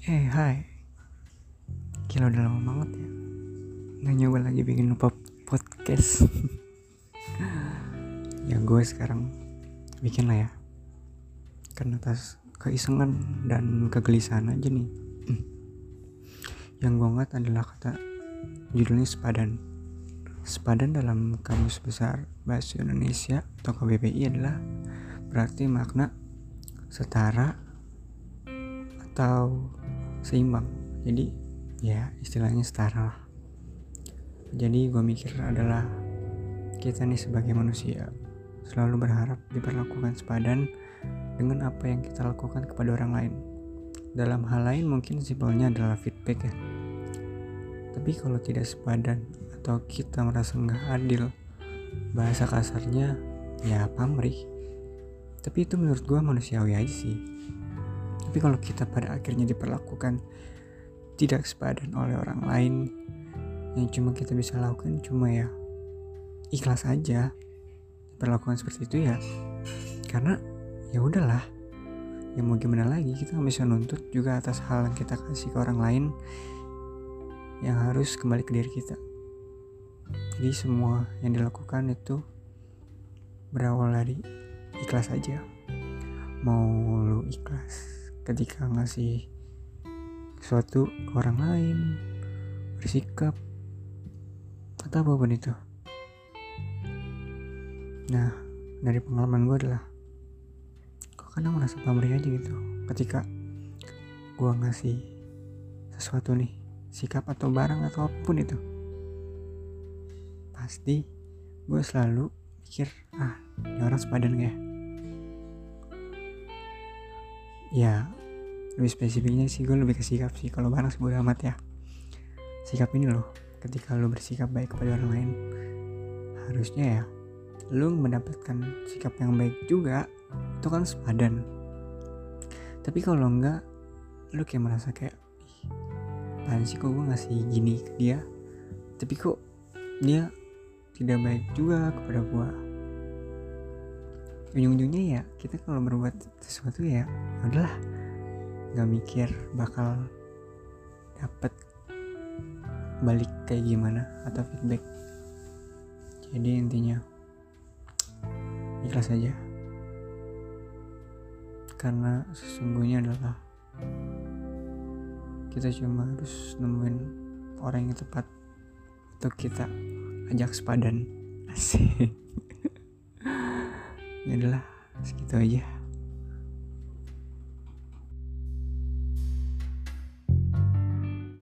Hai. Gila udah lama banget ya. Nggak nyoba lagi bikin lupa podcast. Ya gue sekarang bikin lah ya. Karena atas keisengan dan kegelisahan aja nih. Yang gue ngat adalah kata Judulnya sepadan. Sepadan dalam kamus besar bahasa Indonesia atau KBBI adalah berarti makna setara atau seimbang. Jadi ya istilahnya setara lah. Jadi gue mikir adalah kita nih sebagai manusia selalu berharap diperlakukan sepadan dengan apa yang kita lakukan kepada orang lain. Dalam hal lain mungkin simpelnya adalah feedback ya. Tapi kalau tidak sepadan atau kita merasa nggak adil bahasa kasarnya ya pamrih tapi itu menurut gue manusiawi aja sih tapi kalau kita pada akhirnya diperlakukan tidak sepadan oleh orang lain, yang cuma kita bisa lakukan cuma ya ikhlas aja. Perlakuan seperti itu ya karena ya udahlah. Ya mau gimana lagi kita nggak bisa nuntut juga atas hal yang kita kasih ke orang lain yang harus kembali ke diri kita. Jadi semua yang dilakukan itu berawal dari ikhlas aja. Mau lu ikhlas ketika ngasih sesuatu ke orang lain bersikap atau apa pun itu. Nah dari pengalaman gue adalah gue kadang merasa pamrih aja gitu. Ketika gue ngasih sesuatu nih sikap atau barang atau apa pun itu pasti gue selalu pikir ah ini orang sepadan gak ya ya lebih spesifiknya sih gue lebih ke sikap sih. Kalau barang sebodoh amat ya. Sikap ini loh ketika lo bersikap baik kepada orang lain harusnya ya lo mendapatkan sikap yang baik juga itu kan sepadan. Tapi kalau enggak lo kayak merasa kayak apaan sih kok gue ngasih gini ke dia? Tapi kok dia tidak baik juga kepada gue ujung-ujungnya ya kita kalau berbuat sesuatu ya, udahlah. Nggak mikir bakal dapat balik kayak gimana atau feedback. Jadi intinya ikhlas saja karena sesungguhnya adalah kita cuma harus nemuin orang yang tepat untuk kita ajak sepadan. Asik ya adalah segitu aja